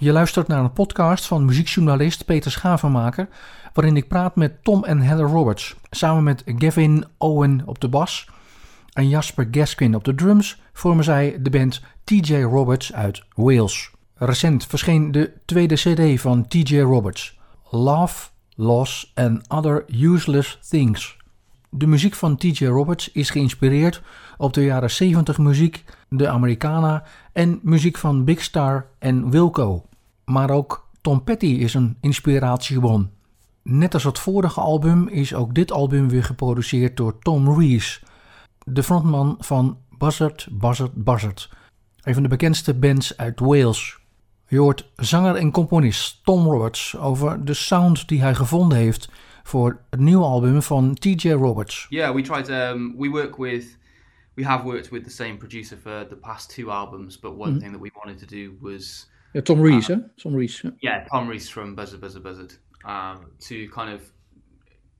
Je luistert naar een podcast van muziekjournalist Peter Schavenmaker, waarin ik praat met Tom en Heather Roberts, samen met Gavin Owen op de bas en Jasper Gaskin op de drums, vormen zij de band TJ Roberts uit Wales. Recent verscheen de tweede CD van TJ Roberts, Love, Loss and Other Useless Things. De muziek van TJ Roberts is geïnspireerd op de jaren 70 muziek, de Americana en muziek van Big Star en Wilco. Maar ook Tom Petty is een inspiratiebron. Net als het vorige album is ook dit album weer geproduceerd door Tom Rees, de frontman van Buzzard, Buzzard, Buzzard, een van de bekendste bands uit Wales. Je hoort zanger en componist Tom Roberts over de sound die hij gevonden heeft voor het nieuwe album van TJ Roberts. Yeah, we tried. Um, we work with. We have worked with the same producer for the past two albums, but one Mhm. thing that we wanted to do was Ja, Tom Rees, hè? Tom Rees. ja. yeah, Tom Rees from Buzzard Buzzard Buzzard, um, to kind of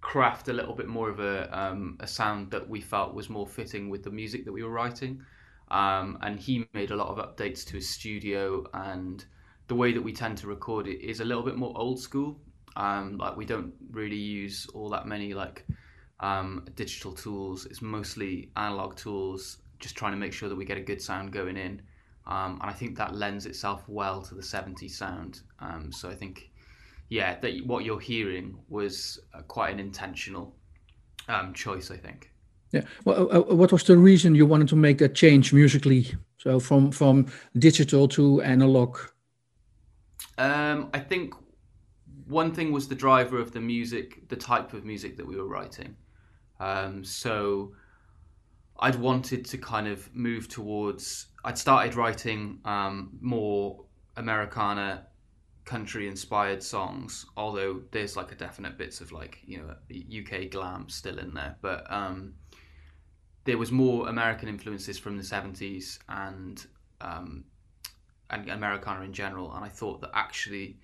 craft a little bit more of a um, a sound that we felt was more fitting with the music that we were writing. Um, and he made a lot of updates to his studio, and the way that we tend to record it is a little bit more old school. Um, like we don't really use all that many like um, digital tools. It's mostly analog tools, just trying to make sure that we get a good sound going in. Um, and I think that lends itself well to the 70s sound. Um, so I think, yeah, that what you're hearing was uh, quite an intentional um, choice, I think. Yeah. Well, uh, uh, what was the reason you wanted to make that change musically? So from from digital to analog. Um, I think one thing was the driver of the music, the type of music that we were writing. Um, so I'd wanted to kind of move towards. I'd started writing um, more Americana, country-inspired songs. Although there's like a definite bits of like you know UK glam still in there, but um, there was more American influences from the '70s and um, and Americana in general. And I thought that actually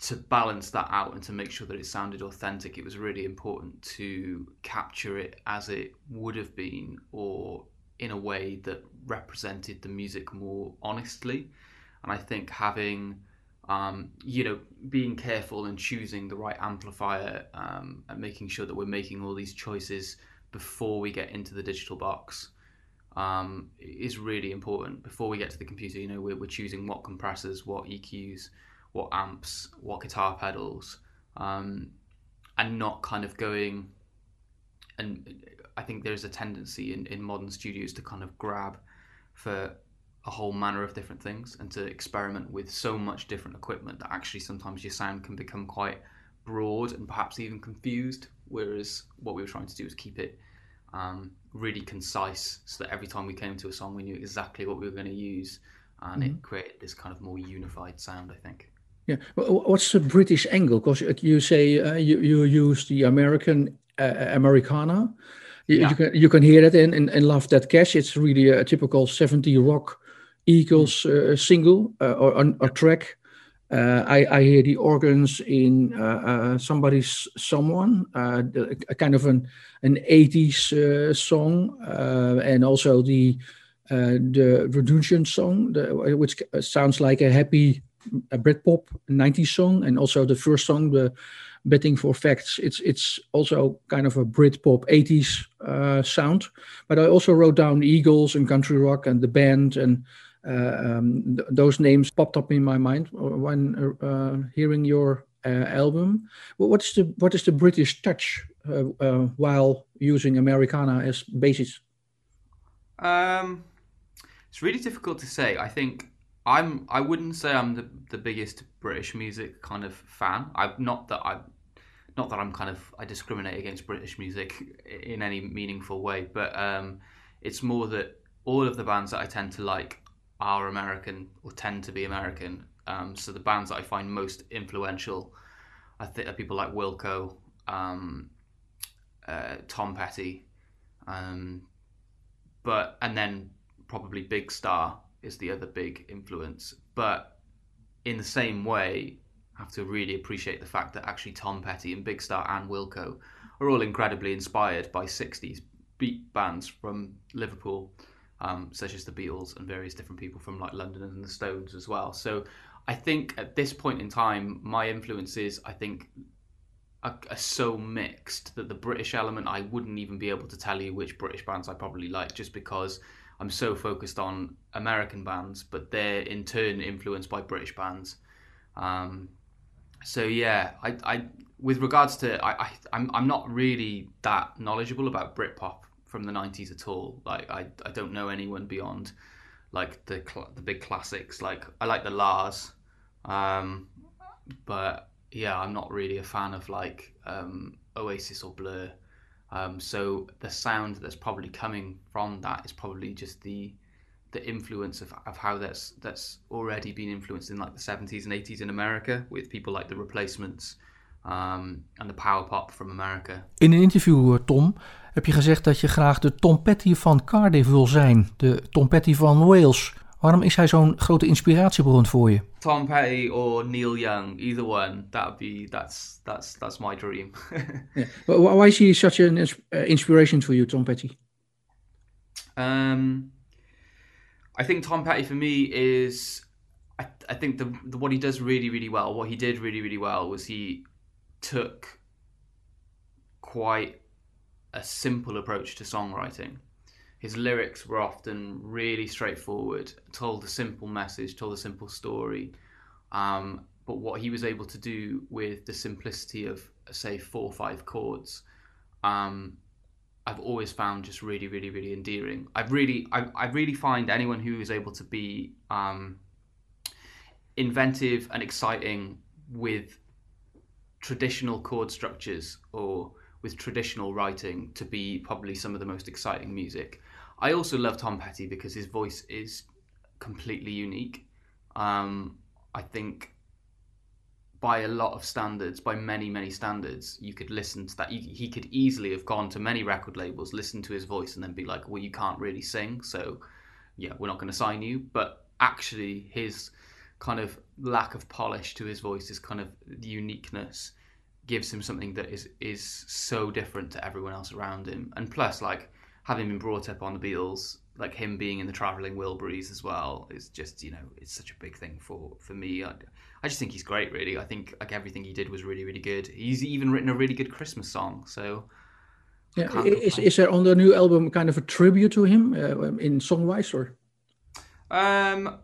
to balance that out and to make sure that it sounded authentic, it was really important to capture it as it would have been or in a way that represented the music more honestly. And I think having, um, you know, being careful and choosing the right amplifier um, and making sure that we're making all these choices before we get into the digital box um, is really important. Before we get to the computer, you know, we're, we're choosing what compressors, what EQs, what amps, what guitar pedals, um, and not kind of going. And I think there's a tendency in, in modern studios to kind of grab for a whole manner of different things and to experiment with so much different equipment that actually sometimes your sound can become quite broad and perhaps even confused. Whereas what we were trying to do was keep it um, really concise so that every time we came to a song, we knew exactly what we were going to use. And it created this kind of more unified sound, I think. Yeah. Wh- wh- What's the British angle? Because you say uh, you you use the American uh, Americana. You, Yeah. you can you can hear that in, in in Love That Cash. It's really a typical 70 rock Eagles uh, single uh, or, or or track. Uh, I, I hear the organs in uh, uh, somebody's someone, uh, the, a kind of an an 80s uh, song, uh, and also the uh, the Redemption song, the, which sounds like a happy a Britpop 90s song, and also the first song, the Betting for Facts. It's it's also kind of a Britpop 80s uh, sound. But I also wrote down Eagles and country rock and the band, and uh, um, th- those names popped up in my mind when uh, hearing your uh, album. Well, what is the what is the British touch uh, uh, while using Americana as basis? Um, it's really difficult to say. I think I'm. I wouldn't say I'm the, the biggest British music kind of fan. I not that I, not that I'm kind of I discriminate against British music in any meaningful way. But um, it's more that all of the bands that I tend to like are American or tend to be American. Um, so the bands that I find most influential, I think, are people like Wilco, um, uh, Tom Petty. Um, but and then probably Big Star is the other big influence. But in the same way, I have to really appreciate the fact that actually Tom Petty and Big Star and Wilco are all incredibly inspired by '60s beat bands from Liverpool. um, such as the Beatles and various different people from like London and the Stones as well. So I think at this point in time, my influences, I think, are, are, so mixed that the British element, I wouldn't even be able to tell you which British bands I probably like, just because I'm so focused on American bands, but they're in turn influenced by British bands. Um, so yeah, I, I with regards to I, I I'm I'm not really that knowledgeable about Britpop from the 90s at all. Like I I don't know anyone beyond like the cl- the big classics. Like I like the La's, um, but yeah, I'm not really a fan of like um, Oasis or Blur. Um, so the sound that's probably coming from that is probably just the the influence of, of how that's that's already been influenced in like the 70s and 80s in America with people like the Replacements um, and the power pop from America. In een interview, uh, Tom, heb je gezegd dat je graag de Tom Petty van Cardiff wil zijn, de Tom Petty van Wales. Waarom is hij zo'n grote inspiratiebron voor je? Tom Petty or Neil Young, either one. That would be that's that's that's my dream. yeah. Why is he such an uh, inspiration for you, Tom Petty? Um, I think Tom Petty for me is. I, I think the, the what he does really really well. What he did really really well was he took quite a simple approach to songwriting his lyrics were often really straightforward, told a simple message, told a simple story. Um, but what he was able to do with the simplicity of, say, four or five chords, um, I've always found just really, really, really endearing. I've really, I, I really find anyone who is able to be um, inventive and exciting with traditional chord structures or with traditional writing to be probably some of the most exciting music. I also love Tom Petty because his voice is completely unique. Um, I think by a lot of standards, by many, many standards, you could listen to that. He could easily have gone to many record labels, listen to his voice, and then be like, well, you can't really sing, so yeah, we're not going to sign you. But actually, his kind of lack of polish to his voice, his kind of uniqueness, gives him something that is is so different to everyone else around him. And plus, like having been brought up on the Beatles, like him being in the Traveling Wilburys as well, is just you know it's such a big thing for for me. I, I just think he's great. Really, I think like everything he did was really really good. He's even written a really good Christmas song. So yeah, is is there on the new album kind of a tribute to him uh, in songwise or? Um,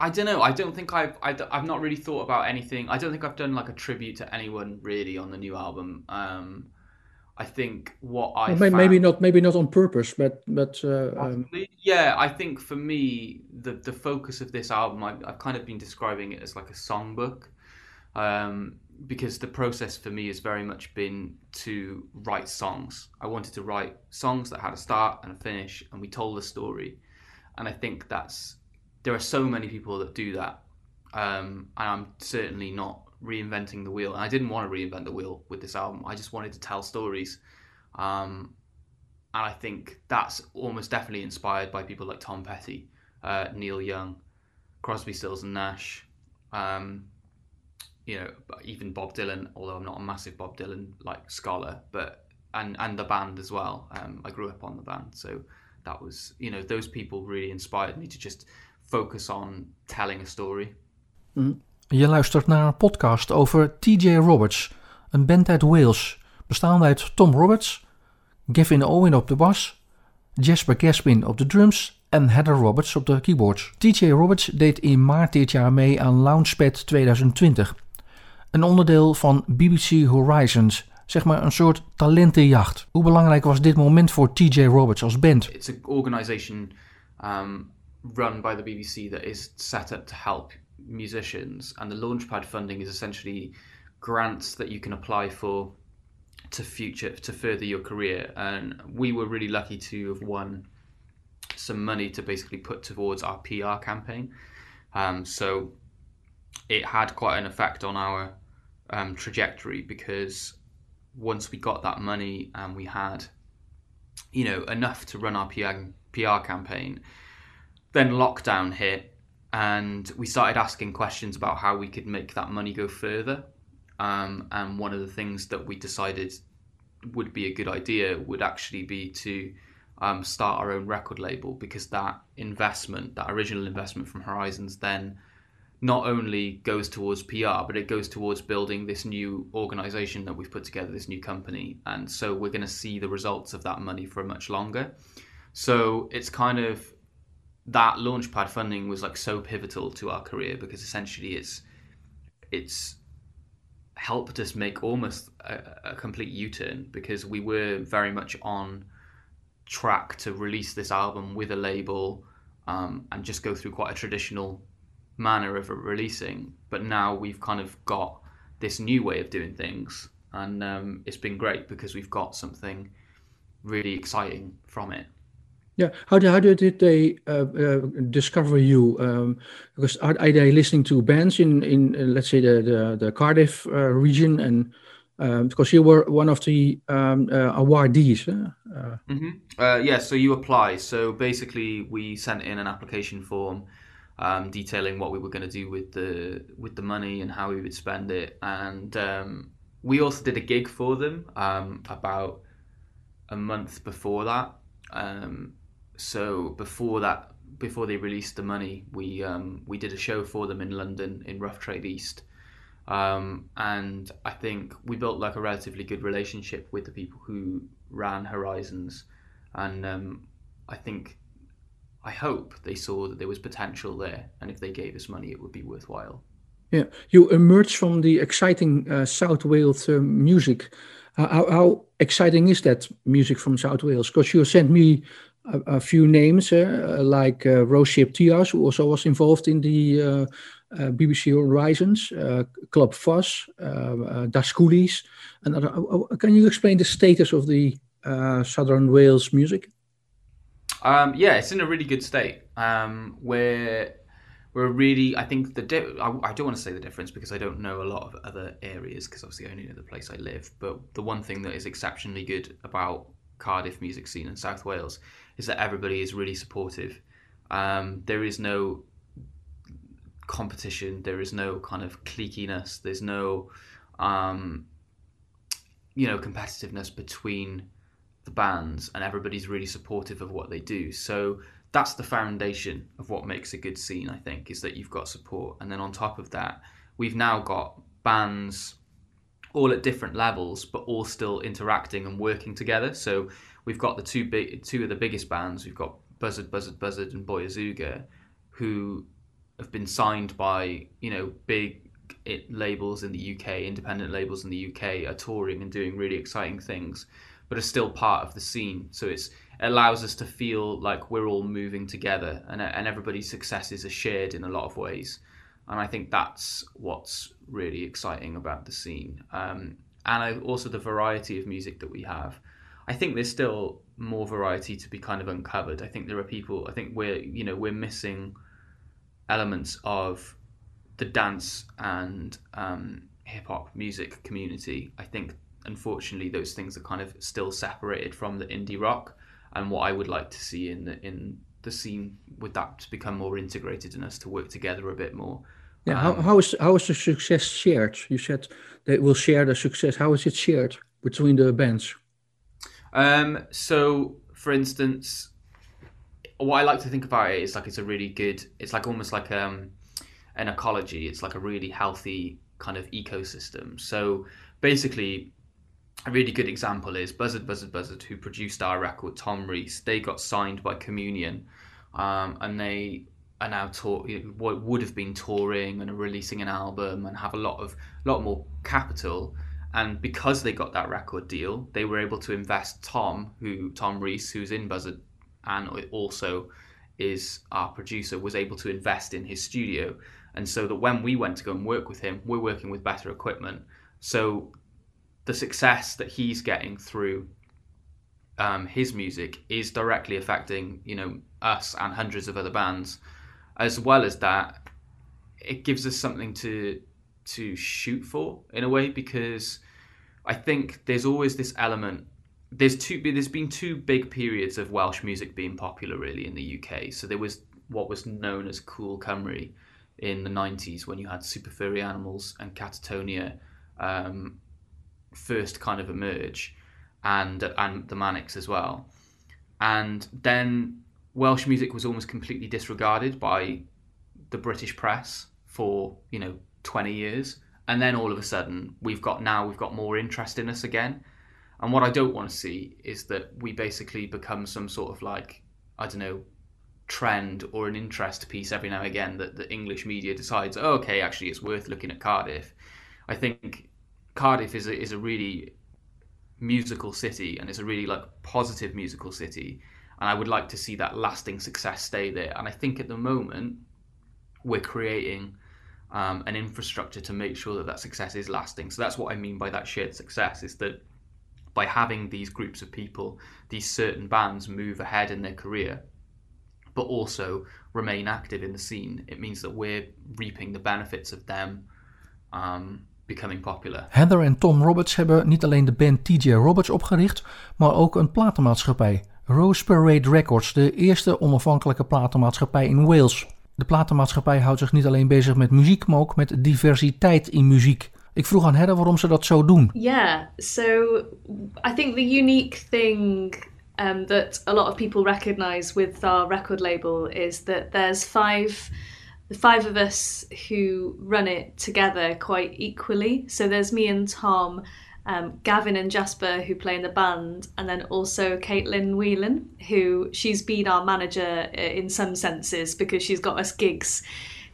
I don't know. I don't think I've I, have i have not really thought about anything. I don't think I've done like a tribute to anyone really on the new album. Um, I think what I well, maybe, maybe, not maybe not on purpose, but but uh, um... yeah, I think for me the the focus of this album I, have kind of been describing it as like a songbook, um, because the process for me has very much been to write songs. I wanted to write songs that had a start and a finish, and we told a story, and I think that's there are so many people that do that, um, and I'm certainly not reinventing the wheel. And I didn't want to reinvent the wheel with this album. I just wanted to tell stories. Um, and I think that's almost definitely inspired by people like Tom Petty, uh, Neil Young, Crosby, Stills and Nash. Um, you know, even Bob Dylan. Although I'm not a massive Bob Dylan like scholar, but and and the band as well. Um, I grew up on the band, so that was you know those people really inspired me to just focus on telling a story. Mm-hmm. Je luistert naar een podcast over TJ Roberts, een band uit Wales, bestaande uit Tom Roberts, Gavin Owen op de bas, Jasper Gaspin op de drums en Heather Roberts op de keyboards. TJ Roberts deed in maart dit jaar mee aan Launchpad 2020, een onderdeel van BBC Horizons, zeg maar een soort talentenjacht. Hoe belangrijk was dit moment voor TJ Roberts als band? It's an organization um, run by the BBC that is set up to help musicians, and the Launchpad funding is essentially grants that you can apply for to future to further your career. And we were really lucky to have won some money to basically put towards our PR campaign. Um, so it had quite an effect on our um, trajectory because once we got that money and we had, you know, enough to run our PR, PR campaign, then lockdown hit and we started asking questions about how we could make that money go further. Um, and one of the things that we decided would be a good idea would actually be to um, start our own record label because that investment, that original investment from Horizons, then not only goes towards PR, but it goes towards building this new organization that we've put together, this new company. And so we're going to see the results of that money for much longer. So it's kind of that launchpad funding was like so pivotal to our career because essentially it's it's helped us make almost a, a complete U-turn because we were very much on track to release this album with a label um, and just go through quite a traditional manner of releasing. But now we've kind of got this new way of doing things, and um, it's been great because we've got something really exciting from it. Yeah, how did, how did they uh, uh, discover you? Um, because are, are, they listening to bands in in uh, let's say the the, the Cardiff uh, region and um, because you were one of the um, uh, awardees. Uh, mm-hmm. yeah, so you apply. So basically, we sent in an application form um, detailing what we were going to do with the with the money and how we would spend it, and um, we also did a gig for them um, about a month before that. Um, so before that, before they released the money, we um, we did a show for them in London in Rough Trade East, um, and I think we built like a relatively good relationship with the people who ran Horizons, and um, I think I hope they saw that there was potential there, and if they gave us money, it would be worthwhile. Yeah, you emerge from the exciting uh, South Wales uh, music. How, how, exciting is that music from South Wales? Because you sent me a, a few names, uh, like uh, Rosehip Teahouse, who also was involved in the uh, uh BBC Horizons, uh, Club Voss, uh, Das Koolies. And other, can you explain the status of the Southern Wales music? Um, yeah, it's in a really good state. Um, we're we're really, I think the di- I, I, don't want to say the difference because I don't know a lot of other areas because obviously I only know the place I live. But the one thing that is exceptionally good about Cardiff music scene in South Wales is that everybody is really supportive. Um, there is no competition. There is no kind of cliqueiness. There's no, um, you know, competitiveness between the bands, and everybody's really supportive of what they do. So that's the foundation of what makes a good scene. I think is that you've got support, and then on top of that, we've now got bands all at different levels, but all still interacting and working together. So we've got the two big, two of the biggest bands. We've got Buzzard, Buzzard, Buzzard, and Boy Azooga, who have been signed by you know big it, labels in the UK, independent labels in the UK, are touring and doing really exciting things, but are still part of the scene. So it's it allows us to feel like we're all moving together, and and everybody's successes are shared in a lot of ways. And I think that's what's really exciting about the scene. Um, and also the variety of music that we have. I think there's still more variety to be kind of uncovered. I think there are people. I think we're you know we're missing elements of the dance and um, hip hop music community. I think unfortunately those things are kind of still separated from the indie rock. And what I would like to see in the in the scene with that to become more integrated and us to work together a bit more. Yeah, um, how, how is how is the success shared? You said they will share the success. How is it shared between the bands? Um, so, for instance, what I like to think about it is like it's a really good. It's like almost like um, an ecology. It's like a really healthy kind of ecosystem. So basically, a really good example is Buzzard Buzzard Buzzard, who produced our record, Tom Rees. They got signed by Communion, um, and they are now tour what would have been touring and releasing an album and have a lot of a lot more capital and because they got that record deal, they were able to invest Tom, who Tom Rees, who's in Buzzard, and also is our producer, was able to invest in his studio. And so that when we went to go and work with him, we're working with better equipment. So the success that he's getting through um, his music is directly affecting, you know, us and hundreds of other bands. As well as that, it gives us something to to shoot for in a way because I think there's always this element. There's two. There's been two big periods of Welsh music being popular really in the UK. So there was what was known as Cool Cymru in the 90s when you had Super Furry Animals and Catatonia um, first kind of emerge, and and the Manics as well. and then Welsh music was almost completely disregarded by the British press for you know 20 years, and then all of a sudden we've got now we've got more interest in us again. And what I don't want to see is that we basically become some sort of like I don't know trend or an interest piece every now and again that the English media decides, oh, okay, actually it's worth looking at Cardiff. I think Cardiff is a, is a really musical city and it's a really like positive musical city and I would like to see that lasting success stay there and I think at the moment we're creating um, an infrastructure to make sure that that success is lasting so that's what I mean by that shared success is that by having these groups of people these certain bands move ahead in their career but also remain active in the scene it means that we're reaping the benefits of them um, becoming popular. Heather en Tom Roberts hebben niet alleen de band TJ Roberts opgericht, maar ook een platenmaatschappij. Rose Parade Records, de eerste onafhankelijke platenmaatschappij in Wales. De platenmaatschappij houdt zich niet alleen bezig met muziek, maar ook met diversiteit in muziek. Ik vroeg aan Heather waarom ze dat zo doen. Yeah, so I think the unique thing um, that a lot of people recognize with our record label is that there's five the five of us who run it together quite equally. So there's me and Tom, um, Gavin and Jasper who play in the band, and then also Caitlin Whelan, who she's been our manager uh, in some senses because she's got us gigs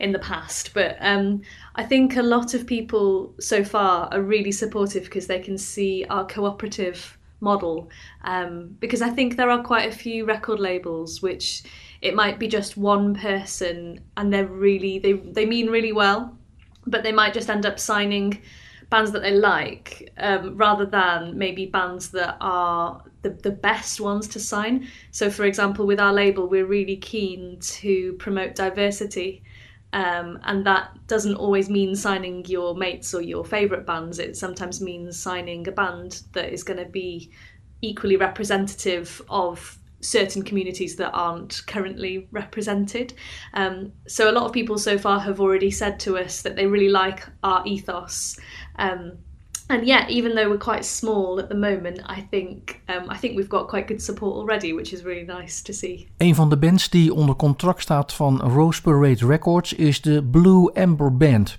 in the past. But um, I think a lot of people so far are really supportive because they can see our cooperative model. Um, because I think there are quite a few record labels which it might be just one person and they're really they they mean really well but they might just end up signing bands that they like um, rather than maybe bands that are the, the best ones to sign so for example with our label we're really keen to promote diversity um, and that doesn't always mean signing your mates or your favourite bands it sometimes means signing a band that is going to be equally representative of certain communities that aren't currently represented. Um, so a lot of people so far have already said to us that they really like our ethos. Um, and yet, even though we're quite small at the moment, I think um, I think we've got quite good support already, which is really nice to see. Een van de bands die onder contract staat van Rose Parade Records is de Blue Amber Band.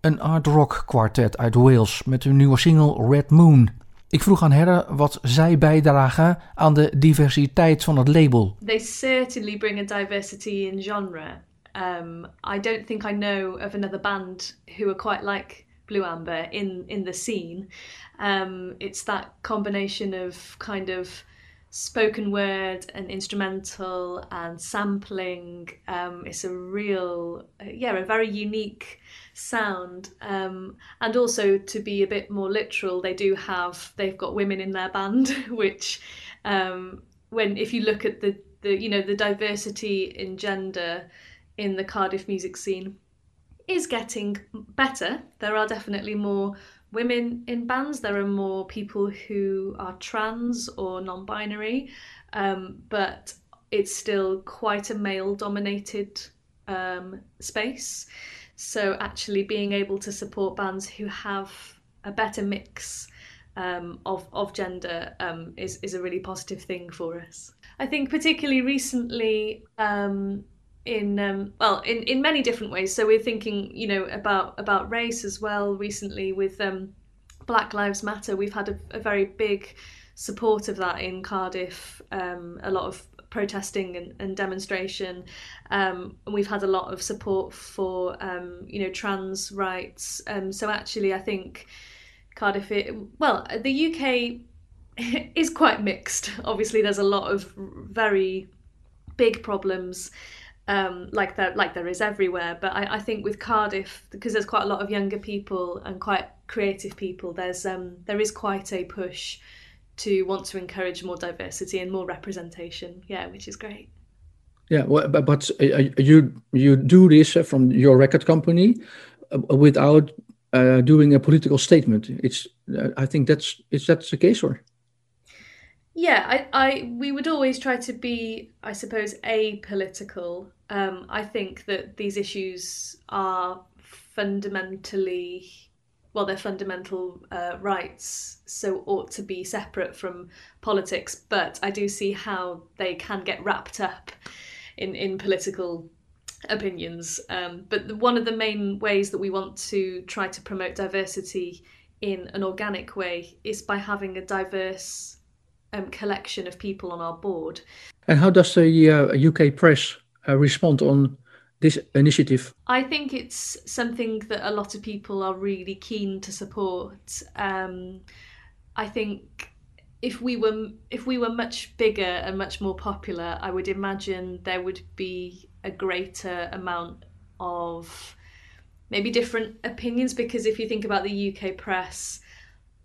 Een art rock kwartet uit Wales met hun nieuwe single Red Moon. Ik vroeg aan Herre wat zij bijdragen aan de diversiteit van het label. They certainly bring a diversity in genre. Um, I don't think I know of another band who are quite like Blue Amber in in the scene. Um, it's that combination of kind of spoken word and instrumental and sampling. Um, it's a real, yeah, a very unique sound um, and also to be a bit more literal they do have they've got women in their band which um, when if you look at the the you know the diversity in gender in the Cardiff music scene is getting better. There are definitely more women in bands. There are more people who are trans or non-binary um, but it's still quite a male dominated um, space. So actually being able to support bands who have a better mix um, of, of gender um, is, is a really positive thing for us. I think particularly recently um, in um, well in, in many different ways. So we're thinking you know about about race as well recently with um, Black Lives Matter. We've had a, a very big support of that in Cardiff. Um, a lot of protesting and, and demonstration. Um, and we've had a lot of support for um, you know trans rights. Um, so actually, I think Cardiff, it, well, the UK is quite mixed. Obviously, there's a lot of very big problems. Um, like there, like there is everywhere, but I, I think with Cardiff, because there's quite a lot of younger people and quite creative people, there's um, there is quite a push to want to encourage more diversity and more representation. Yeah, which is great. Yeah, well, but, but uh, you you do this uh, from your record company uh, without uh, doing a political statement. It's uh, I think that's is that the case or? Yeah, I, I we would always try to be, I suppose, apolitical. Um, I think that these issues are fundamentally well, they're fundamental uh, rights, so ought to be separate from politics. But I do see how they can get wrapped up in in political opinions. Um, but the, one of the main ways that we want to try to promote diversity in an organic way is by having a diverse um, collection of people on our board. And how does the uh, UK press uh, respond on this initiative? I think it's something that a lot of people are really keen to support. Um, I think if we were if we were much bigger and much more popular, I would imagine there would be a greater amount of maybe different opinions because if you think about the UK press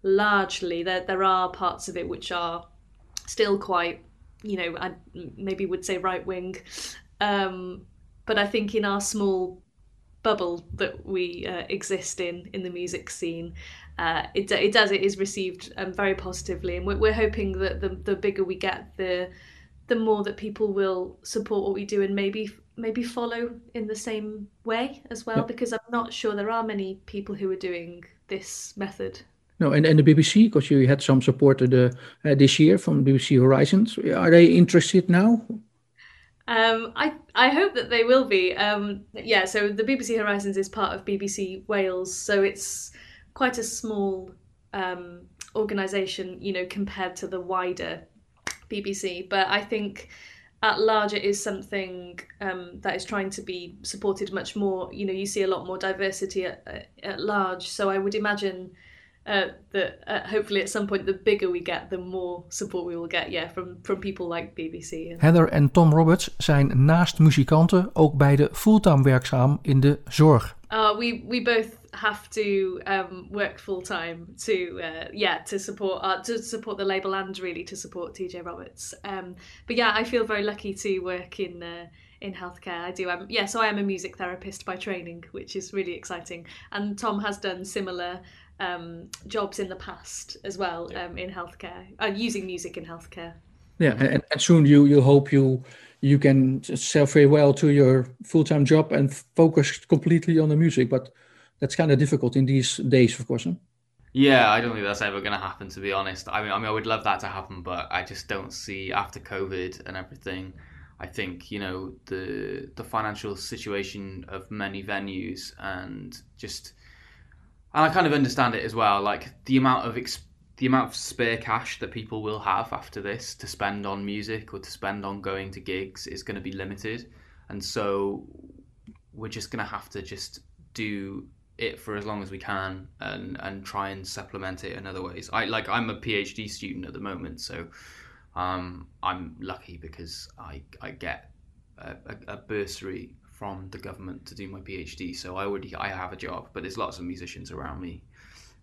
largely there there are parts of it which are still quite you know I maybe would say right wing. Um, but I think in our small bubble that we uh, exist in in the music scene uh, it, it does it is received um, very positively. And we're, we're hoping that the, the bigger we get the the more that people will support what we do and maybe maybe follow in the same way as well. Because I'm not sure there are many people who are doing this method. No, and, and the BBC, because you had some support uh, uh, this year from BBC Horizons, are they interested now? Um, I I hope that they will be. Um, yeah, so the BBC Horizons is part of BBC Wales, so it's quite a small um, organisation, you know, compared to the wider BBC. But I think at large it is something um, that is trying to be supported much more you know you see a lot more diversity at, at large so i would imagine uh, that uh, hopefully at some point the bigger we get the more support we will get yeah from from people like BBC Heather en Tom Roberts zijn naast muzikanten ook beide fulltime werkzaam in de zorg uh, we we both have to um, work full time to uh, yeah to support our, to support the label and really to support TJ Roberts. Um, but yeah, I feel very lucky to work in uh, in healthcare. I do. I'm, yeah, so I am a music therapist by training, which is really exciting. And Tom has done similar um, jobs in the past as well um, in healthcare, uh, using music in healthcare. Yeah, and, and soon you you hope you you can sell very well to your full time job and focus completely on the music, but that's kind of difficult in these days, of course. Huh? Yeah, I don't think that's ever going to happen. To be honest, I mean, I mean, I would love that to happen, but I just don't see after COVID and everything. I think you know the the financial situation of many venues and just, and I kind of understand it as well. Like the amount of ex- the amount of spare cash that people will have after this to spend on music or to spend on going to gigs is going to be limited, and so we're just going to have to just do it for as long as we can and and try and supplement it in other ways. I like I'm a PhD student at the moment, so um, I'm lucky because I I get a, a, bursary from the government to do my PhD. So I already I have a job, but there's lots of musicians around me.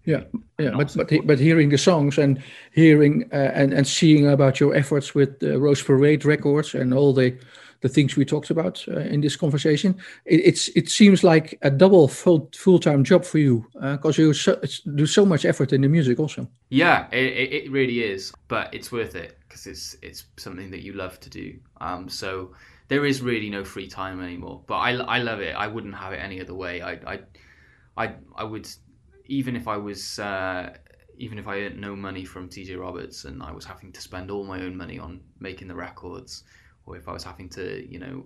Yeah, yeah, but but but hearing the songs and hearing uh, and and seeing about your efforts with the Rose Parade Records and all the the things we talked about uh, in this conversation. It, it's it seems like a double full full time job for you because uh, you so, do so much effort in the music also. Yeah, it, it really is, but it's worth it because it's it's something that you love to do. Um, so there is really no free time anymore. But I, I love it. I wouldn't have it any other way. I I I, I would even if I was. Uh, even if I earned no money from TJ Roberts and I was having to spend all my own money on making the records, or if I was having to, you know,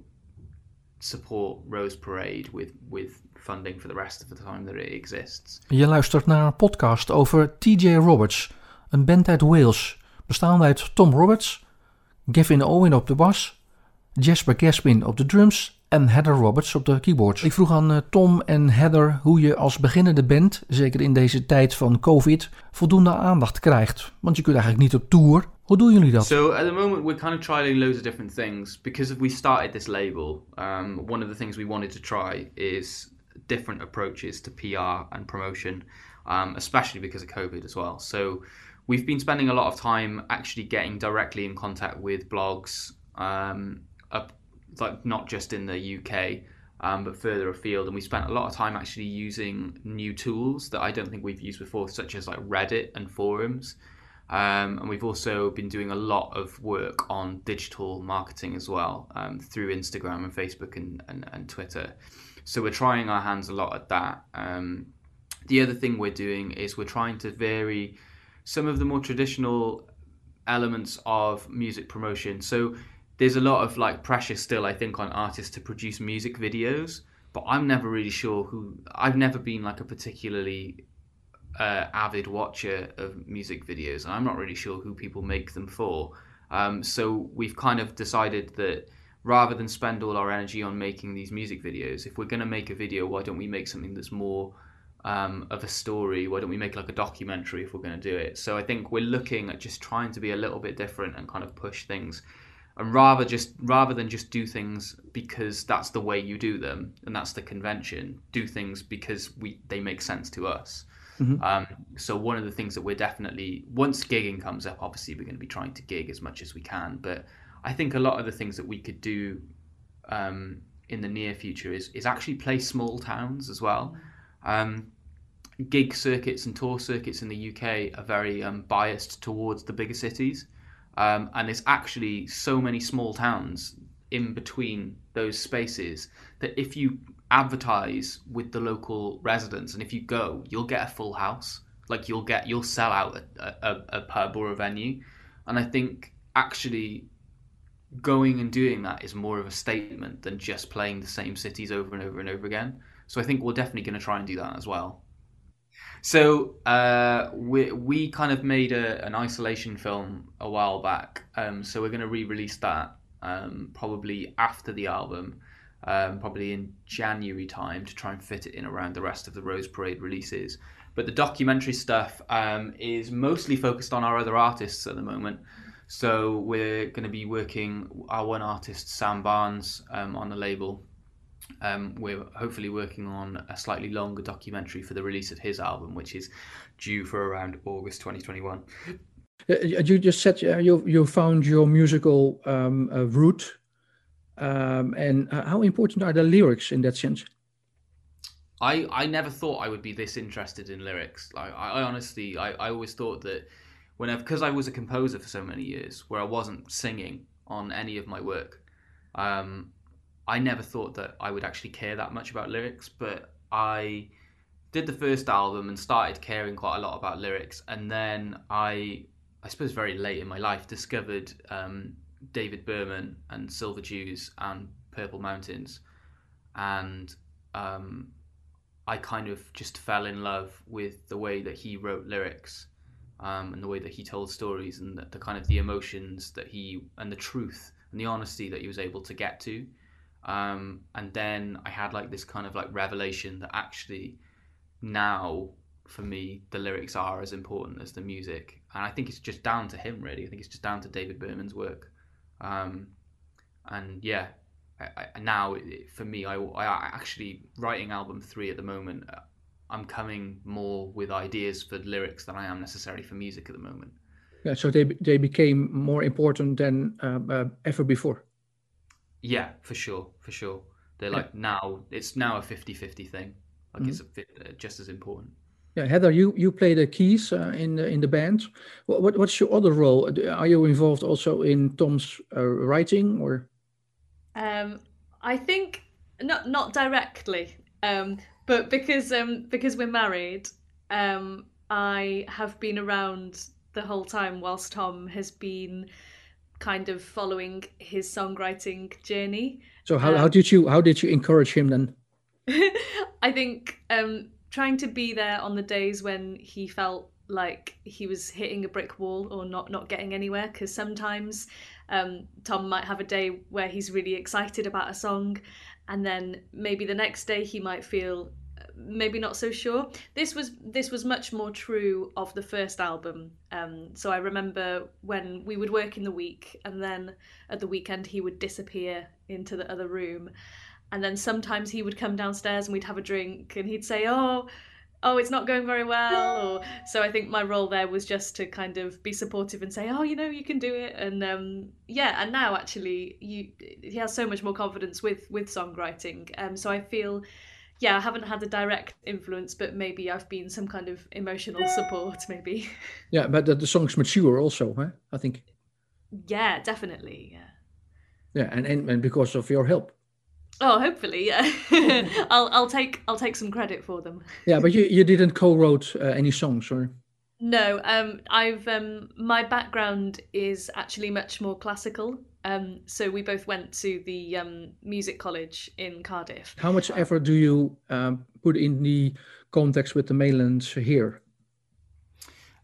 support Rose Parade with, with funding for the rest of the time that it exists. Je luistert naar een podcast over TJ Roberts, een band uit Wales, bestaande uit Tom Roberts, Gavin Owen op de bas, Jasper Gaspin op de drums en Heather Roberts op de keyboards. Ik vroeg aan uh, Tom en Heather hoe je als beginnende band, zeker in deze tijd van COVID, voldoende aandacht krijgt. Want je kunt eigenlijk niet op tour. Hoe doen jullie dat? So at the moment we're kind of trying loads of different things because we started this label. Um, one of the things we wanted to try is different approaches to PR and promotion, um, especially because of COVID as well. So we've been spending a lot of time actually getting directly in contact with blogs, um, up, like not just in the UK, um, but further afield. And we spent a lot of time actually using new tools that I don't think we've used before, such as like Reddit and forums. Um, and we've also been doing a lot of work on digital marketing as well um, through Instagram and Facebook and, and, and, Twitter. So we're trying our hands a lot at that um, the other thing we're doing is we're trying to vary some of the more traditional elements of music promotion. So there's a lot of like pressure still, I think, on artists to produce music videos, but I'm never really sure who. I've never been like a particularly uh, avid watcher of music videos, and I'm not really sure who people make them for. Um, so we've kind of decided that rather than spend all our energy on making these music videos, if we're going to make a video, why don't we make something that's more um, of a story? Why don't we make like a documentary if we're going to do it? So I think we're looking at just trying to be a little bit different and kind of push things, and rather just rather than just do things because that's the way you do them and that's the convention. Do things because we they make sense to us. Mm-hmm. Um, so one of the things that we're definitely once gigging comes up, obviously we're going to be trying to gig as much as we can. But I think a lot of the things that we could do um, in the near future is is actually play small towns as well. Um, gig circuits and tour circuits in the UK are very um, biased towards the bigger cities, um, and there's actually so many small towns in between those spaces that if you advertise with the local residents, and if you go, you'll get a full house. Like you'll get, you'll sell out a, a, a pub or a venue, and I think actually going and doing that is more of a statement than just playing the same cities over and over and over again. So I think we're definitely going to try and do that as well. So uh, we we kind of made a, an isolation film a while back. Um, so we're going to re-release that um, probably after the album, um, probably in January time to try and fit it in around the rest of the Rose Parade releases. But the documentary stuff um, is mostly focused on our other artists at the moment. So we're going to be working our one artist Sam Barnes um, on the label. Um, we're hopefully working on a slightly longer documentary for the release of his album, which is due for around August 2021. Uh, you just said uh, you you found your musical um, uh, route um, and uh, how important are the lyrics in that sense? I, I never thought I would be this interested in lyrics. Like I, I honestly, I, I always thought that whenever because I was a composer for so many years, where I wasn't singing on any of my work, um, I never thought that I would actually care that much about lyrics. But I did the first album and started caring quite a lot about lyrics, and then I, I suppose, very late in my life, discovered um, David Berman and Silver Jews and Purple Mountains, and um, I kind of just fell in love with the way that he wrote lyrics um, and the way that he told stories and the, the, kind of the emotions that he and the truth and the honesty that he was able to get to. Um, and then I had like this kind of like revelation that actually now for me the lyrics are as important as the music and I think it's just down to him really I think it's just down to David Berman's work um, and yeah, I, I, now for me, I, I actually writing album three at the moment. Uh, I'm coming more with ideas for lyrics than I am necessarily for music at the moment. Yeah, so they they became more important than uh, uh, ever before. Yeah, for sure, for sure. They're like now it's now a 50-50 thing. Like mm-hmm. it's a, uh, just as important. Yeah, Heather, you you play the keys uh, in the in the band. What, what, what's your other role? Are you involved also in Tom's uh, writing or? Um, I think not not directly, um, but because um, because we're married, um, I have been around the whole time whilst Tom has been kind of following his songwriting journey. So how, um, how did you how did you encourage him then? I think um, trying to be there on the days when he felt like he was hitting a brick wall or not not getting anywhere because sometimes um, Tom might have a day where he's really excited about a song and then maybe the next day he might feel maybe not so sure. This was this was much more true of the first album um, so i remember when we would work in the week and then at the weekend he would disappear into the other room and then sometimes he would come downstairs and we'd have a drink and he'd say oh oh it's not going very well or so i think my role there was just to kind of be supportive and say oh you know you can do it and um, yeah and now actually you he has so much more confidence with with songwriting um, so i feel yeah i haven't had a direct influence but maybe i've been some kind of emotional support maybe yeah but the, the songs mature also huh? i think yeah definitely yeah yeah and, and and because of your help Oh, hopefully, yeah. I'll I'll take I'll take some credit for them. Yeah, but you you didn't co-wrote uh, any songs, or? No, um, I've um, my background is actually much more classical. Um, so we both went to the um, music college in Cardiff. How much effort do you um, put in the context with the mainland here?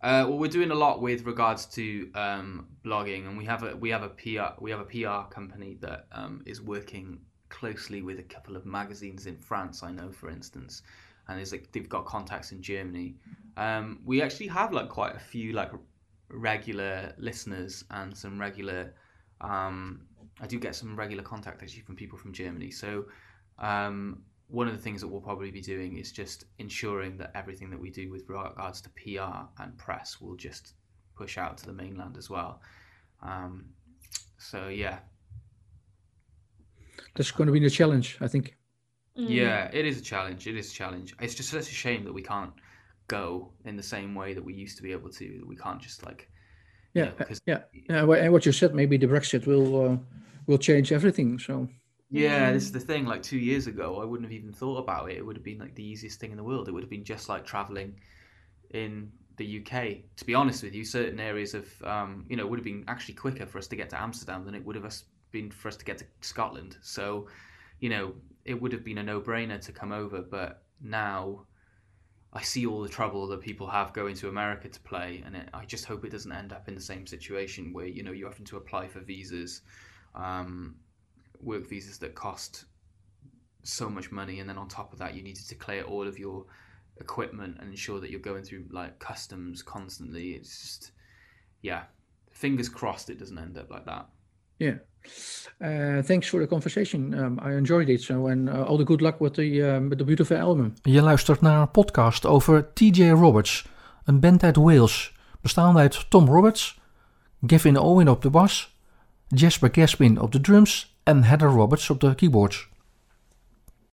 Uh, well, we're doing a lot with regards to um, blogging, and we have a we have a PR we have a PR company that um, is working closely with a couple of magazines in France. I know, for instance, and is like they've got contacts in Germany. Um, we actually have like quite a few like regular listeners and some regular. Um, I do get some regular contact actually from people from Germany. So um, one of the things that we'll probably be doing is just ensuring that everything that we do with regards to PR and press will just push out to the mainland as well. Um, so yeah, that's going to be the challenge, I think. Mm. Yeah, it is a challenge. It is a challenge. It's just such a shame that we can't go in the same way that we used to be able to. That we can't just like. Yeah, know, yeah, yeah. And what you said, maybe the Brexit will uh, will change everything. So. Yeah, this is the thing. Like two years ago, I wouldn't have even thought about it. It would have been like the easiest thing in the world. It would have been just like traveling in the UK. To be honest with you, certain areas of um, you know would have been actually quicker for us to get to Amsterdam than it would have been for us to get to Scotland. So, you know, it would have been a no-brainer to come over. But now, I see all the trouble that people have going to America to play, and it, I just hope it doesn't end up in the same situation where you know you're having to apply for visas. Um, work visas that cost so much money, and then on top of that, you need to declare all of your equipment and ensure that you're going through like customs constantly. It's just, yeah, fingers crossed it doesn't end up like that. Yeah. Uh, thanks for the conversation. Um, I enjoyed it so, and uh, all the good luck with the, uh, with the beautiful album. Je luistert naar een podcast over TJ Roberts, een band uit Wales, bestaande uit Tom Roberts, Gavin Owen op de bas, Jasper Gaspin op de drums en Heather Roberts op de keyboards.